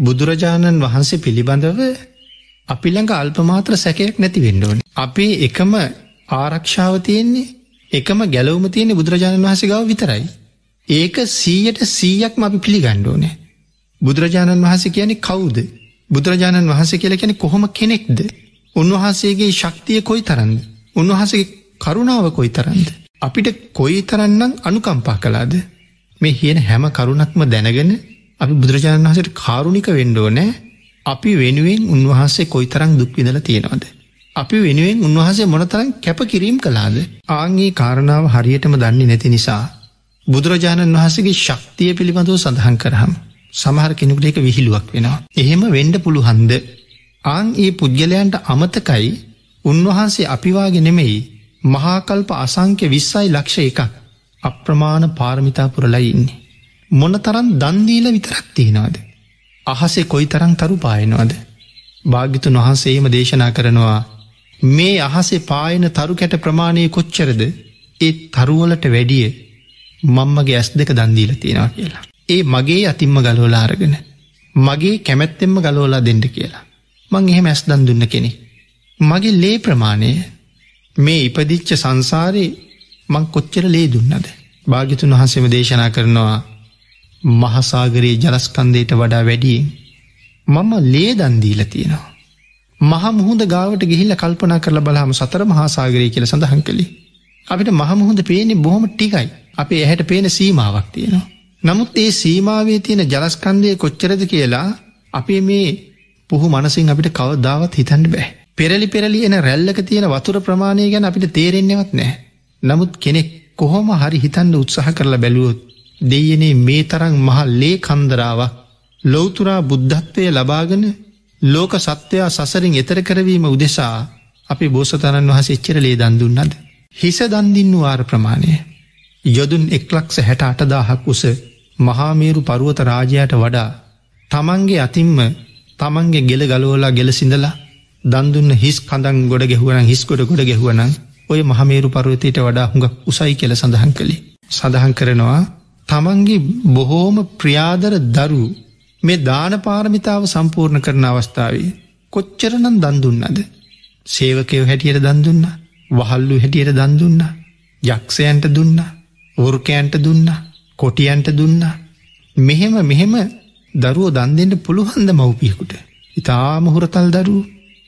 බුදුරජාණන් වහන්සේ පිළිබඳව අපි ළඟ අල්පමාත්‍ර සැකයක් නැති වෙන්න ඕනේ. අපේ එකම ආරක්ෂාව තියෙන්නේ එකම ගැලවුම තියෙන්නේ බුදුරජාණන් වහන්සේ ගාව විතරයි. ඒක සීයට සීයක්ම අපි පිළිගන්න ඕනේ. බුදුරජාණන් වහන්සේ කියන්නේ කවුද? බුදුරජාණන් වහන්සේ කියලා කියන්නේ කොහොම කෙනෙක්ද? උන්වහන්සේගේ ශක්තිය කොයි තරම්ද? උන්වහන්සේගේ කරුණාව කොයි තරම්ද? අපිට කොයි තරම්නම් අනුකම්පා කළාද? මේ කියන හැම කරුණක්ම දැනගෙන අපි බුදුරජාණන් වහන්සේට කාරුණික වෙන්න ඕනේ. අපි වෙනුවෙන් උන්වහන්සේ කොයිතරම් දුක් විඳලා තියෙනවද? අපි වෙනුවෙන් උන්වහන්සේ මොනතරම් කැප කිරීම කළාද? ආන්ගේ කාරණාව හරියටම දන්නේ නැති නිසා බුදුරජාණන් වහන්සේගේ ශක්තිය පිළිබඳව සඳහන් කරාම සමහර කෙනෙකුට ඒක විහිළුවක් වෙනවා. එහෙම වෙන්න පුළුවන්ද? ආන් ඒ පුද්ගලයන්ට අමතකයි උන්වහන්සේ අපිවාගේ නෙමෙයි මහාකල්ප අසංක්‍ය 20යි ලක්ෂ එකක් අප්‍රමාණ පාරමිතා පුරලා ඉන්නේ. මොනතරම් දන් දීලා විතරක් තියනවද? අහසේ කොයිතරම් තරු පායනවද? භාග්‍යතුන් වහන්සේම දේශනා කරනවා මේ අහසේ පායන තරු කැට ප්‍රමාණය කොච්චරද? ඒ තරුවලට වැඩිය මම්මගේ ඇස් දෙක දන් දීලා තියෙනවා කියලා. ඒ මගේ අතිම්ම ගලවලා අරගෙන මගේ කැමැත්තෙන්ම ගලවලා දෙන්න කියලා. මං එහෙම ඇස් දන් දුන්න කෙනෙක්. මගේ ලේ ප්‍රමාණය මේ ඉපදිච්ච සංසාරේ මං කොච්චර ලේ දුන්නද. භාගිතුන් වහන්සේම දේශනා කරනවා මහසාගරයේ ජලස්කන්දයට වඩා වැඩියෙන් මම ලේ දන්දීල තියෙනවා. මහ මුහුද ගාවට ගිහිල්ල කල්පනා කරල බලහම සතර මහාසාගරය කියල සඳහන් කළේ. අපිට මහමුහුද පේනෙ බොහොම ටිකයි අපේ ඇහැට පේන සීමාවක් තියෙනවා. නමුත් ඒ සීමාවේ තියෙන ජලස්කන්දය කොච්චරද කියලා අපේ මේ පුහු මනසින් අපිට කවදාවත් හිතන්න බෑ. පෙරලි පෙරලි එන රැල්ලක තියෙන වතුර ප්‍රමාණය ගැන අපිට තේරෙන්නෙවත් නෑ. නමුත් කෙනෙක් කොහොම හරි හිතන්න උත්සාහ කරලා බැලුවොත් දෙයනේ මේ තරං මහල් ලේ කන්දරාවක් ලොවතුරා බුද්ධත්වය ලබාගෙන ලෝක සත්‍යයා සසරින් එතර කරවීම උදෙසා අපි බෝසතණන් වහස එච්චර ලේ දන්දුන්නද. හිස දන්දින්නු වාර ප්‍රමාණය. යොදුන් එක්ලක්ෂ හැට අටදාහක් උස මහාමේරු පරුවත රාජයට වඩා තමන්ගේ අතින්ම තමන්ගේ ගෙල ගලෝලා ගෙල සිඳලා දන්දුන්න හිස් කඳන් ගොඩ ගැහුවන හිස්කොට ගොඩ ගැහුවනන් ඔය මහමේරු පරුවතයට වඩා හුඟක් උසයි කෙල සඳහන් කළේ. සඳහන් කරනවා තමන්ගේ බොහෝම ප්‍රියාදර දරු මේ දාන පාරමිතාව සම්පූර්ණ කරන අවස්ථාවේ කොච්චරනම් දන්දුන්නද. සේවකයෝ හැටියට දන්දුන්න වහල්ලු හැටියට දන්දුන්න යක්ෂයන්ට දුන්න වෘකයන්ට දුන්න කොටියන්ට දුන්න මෙහෙම මෙහෙම දරුවෝ දන් දෙන්න පුළුවන්ද මව්පියකුට. ඉතාම හුරතල් දරුව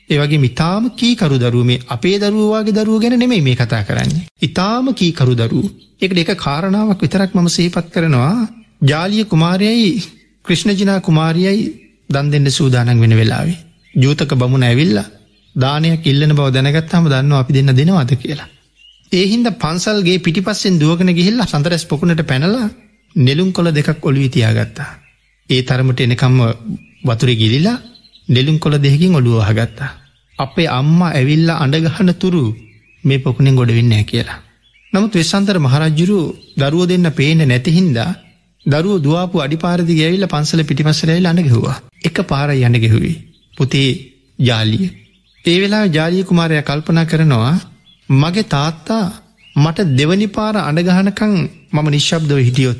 ඒවගේ මිතාම කීකරු දරුව මේ අපේ දරුවවාගේ දරුව ගැන නෙමෙයි මේ කතා කරන්නේ. ඉතාම කීකරු දරුව එකට එක කාරණාවක් විතරක් මම සේපත් කරනවා ජාලිය කුමාරයයි ක්‍රිෂ්ණජනා කුමාරියයි දන් දෙන්න සූදානන් වෙන වෙලාවේ. ජූතක බමුණ ඇවිල්ලා දානයක් ඉල්ලන බව දැනගත්තාම දන්න අපි දෙන්න දෙනවාද කියලා. ඒහින්ද පන්සල්ගේ පිටිපස්සෙන් දුවගෙන ගිහිල්ලා සඳරැස් පොකුණට පැනලා නෙලුම් කොළ දෙකක් ඔළුව තියාගත්තා. ඒ තරමට එනකම්ම වතුරේ ගිලිලා නෙලුම් කොළ දෙහකින් ඔළුව වහගත්තා. අපේ අම්මා ඇවිල්ලා අඩගහන තුරු මේ පොකුණෙන් ගොඩ වෙන්නෑ කියලා. නමුත් වෙස්සන්තර මහරජ්ජුරු දරුව දෙන්න පේන නැතිහින්දා දරුව දවාපු අඩිපාරදි ගැවිල්ල පන්සල පිටිපස්සරැයිල් අඩගෙහවා. එක පාර යන්න ගෙහුවේ. පුතේ ජාලිය. ඒ වෙලා ජාලිය කුමාරය කල්පනා කරනවා මගේ තාත්තා මට දෙවනි පාර අඩගහනකං මම නිශ්ශබ්දව හිටියොත්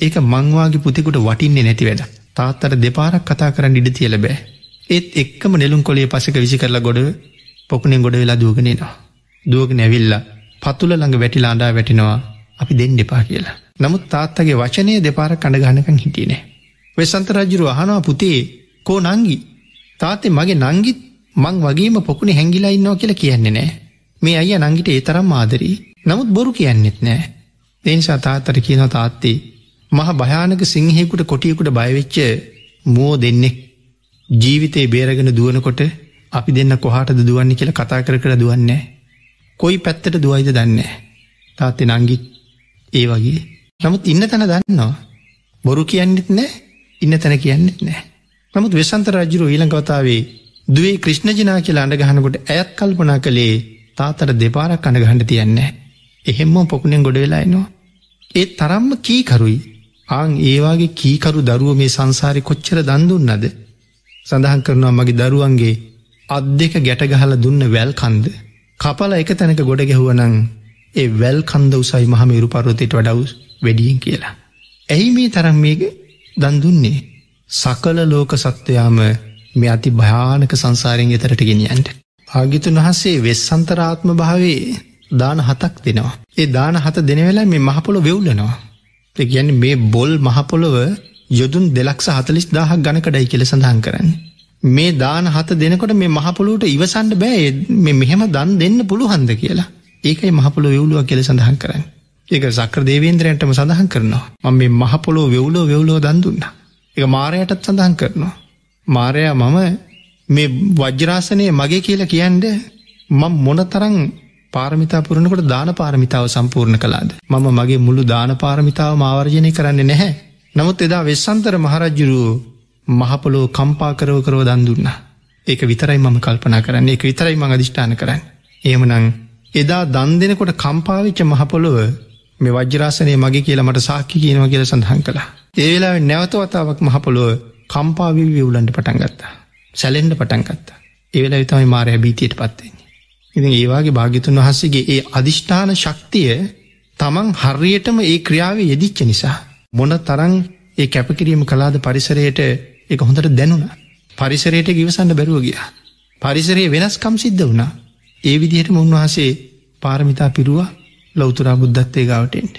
ඒක මංවාගේ පුතිකුට වටින්නේ නැති වැඩ. තාත්තට දෙපාරක් කතා කරන්න ඉඩ තියල බෑ. ඒත් එක්කම නෙලුම් කොලේ පසක විසි කරලා ගොඩ පොකුණෙන් ගොඩ වෙලා දුවගෙනනවා. දුවග නැවිල්ල පතුල ළඟ වැටිලා අඩා වැටිනවා අපි දෙන්න එපා කියලා. නමුත් තාත්තගේ වචනය දෙපාර කණගහනකං හිටියනේ. වෙසන්ත රජ්ජුරු අහනවා පුතේ කෝ නංගි තාත්තේ මගේ නංගිත් මං වගේම පොකුණ හැංගිලා ඉන්නවා කියලා කියන්නේ නෑ. මේ අය නංගිට ඒ තරම් ආදරී නමුත් බොරු කියන්නෙත් නෑ. එනිසා තාත්තට කියන තාත්තේ මහ භයානක සිංහෙකුට කොටියකුට බයවෙච්ච මෝ දෙන්නෙක් ජීවිතේ බේරගෙන දුවනකොට අපි දෙන්න කොහටද දුවන්නේ කියලා කතා කර කර දුවන්නේ. කොයි පැත්තට දුවයිද දන්නේ. තාත්තෙ නංගිත් ඒ වගේ නමුත් ඉන්න තැන දන්නවා. බොරු කියන්නෙත් නෑ ඉන්න තැන කියන්නෙත් නෑ. නමුත් වෙසන්ත රජුරු ඊළඟවතාවේ දුවේ ක්‍රිෂ්ණජනා කියලා අඩගහනකොට ඇත් කල්පනා කළේ තාතර දෙපාරක් අඩගහන්ඩ තියන්නේ. එහෙම්ම පොකුණෙන් ගොඩ වෙලායිනවා. ඒත් තරම්ම කීකරුයි ආං ඒවාගේ කීකරු දරුව මේ සංසාරි කොච්චර දන්දුන්නද සඳහන් කරනවා මගේ දරුවන්ගේ අත් දෙක ගැටගහල දුන්න වැල් කන්ද කපල එක තැනක ගොඩ ගැහුවනං ඒ වැල් කන්ද උසයි මහමේරු පරවතයට වඩවස් වැඩියෙන් කියලා. ඇයි මේ තරම් මේක දන්දුන්නේ සකල ලෝක සත්වයාම මේ අති භයානක සංසාරයෙන් එතරට ගෙනියන්ට. ආගිතුන් වහන්සේ වෙස්සන්තරාත්ම භාවේ දාන හතක් දෙනවා. ඒ දාන හත දෙනවෙලා මේ මහපොළො වෙව්ලනවා. ගැන මේ බොල් මහපොළොව යොදුන් දෙලක්ෂ හතලිස් දාහක් ගණකඩයි කියල සඳහන් කරන්න. මේ දාන හත දෙනකොට මේ මහපොලුට ඉවසන්ඩ බෑ මේ මෙහෙම දන් දෙන්න පුළුහන්ද කියලා ඒකයි මහපොළො වෙවුලුව කියල සඳහන් කරන්න. ඒක සක්‍ර දේවේන්ද්‍රයන්ටම සඳහන් කරනවා ම මේ මහපොලෝ වෙවුලෝ වෙවුලෝ දන්දුන්න. එක මාරයටත් සඳහන් කරනවා. මාරයා මම මේ වජ්‍රාසනය මගේ කියලා කියන්ඩ මං මොන තරං පාරමිතා පුරණකොට දාන පාරමිතාව සම්පූර්ණ කලාද. මම මගේ මුළු දාන පාරමිතාව මාවර්ජනය කරන්න නැහැ. නමුත් එදා වෙස්සන්තර මහරජ්ජුරුවෝ මහපොලෝ කම්පා කරව කරව දන් දුන්න. ඒක විතරයි මම කල්පනා කරන්නේ එක විතරයි මං අධිෂ්ඨාන කරන්න. ඒමනං එදා දන් දෙනකොට කම්පාවිච්ච මහපොළොව මේ වජ්‍රාසනය මගේ කියලා මට සාක්කි කියනව කියල සඳහන් කළා. ඒවෙලා නැවතවතාවක් මහපොළොව කම්පාවි වියවුලන්ට පටන් ගත්තා. සැලෙන්ඩ පටන් ගත්තා. ඒවෙලා විතමයි මාරය බීතියට පත්වෙන්නේ. ඉතින් ඒවාගේ භාගිතුන් වහන්සේගේ ඒ අධිෂ්ඨාන ශක්තිය තමන් හරියටම ඒ ක්‍රියාව යෙදිච්ච නිසා. මොන තරං ඒ කැපකිරීම කලාද පරිසරයට එක හොඳට දැනුණ පරිසරයට ගිවසන්න බැරුව ගිය. පරිසරයේ වෙනස්කම් සිද්ධ වුණා ඒ විදිහට උන්වහසේ පාරමිතා පිරුවා ලෞතුරා බුද්ධත්තේ ගාවටෙන්ට.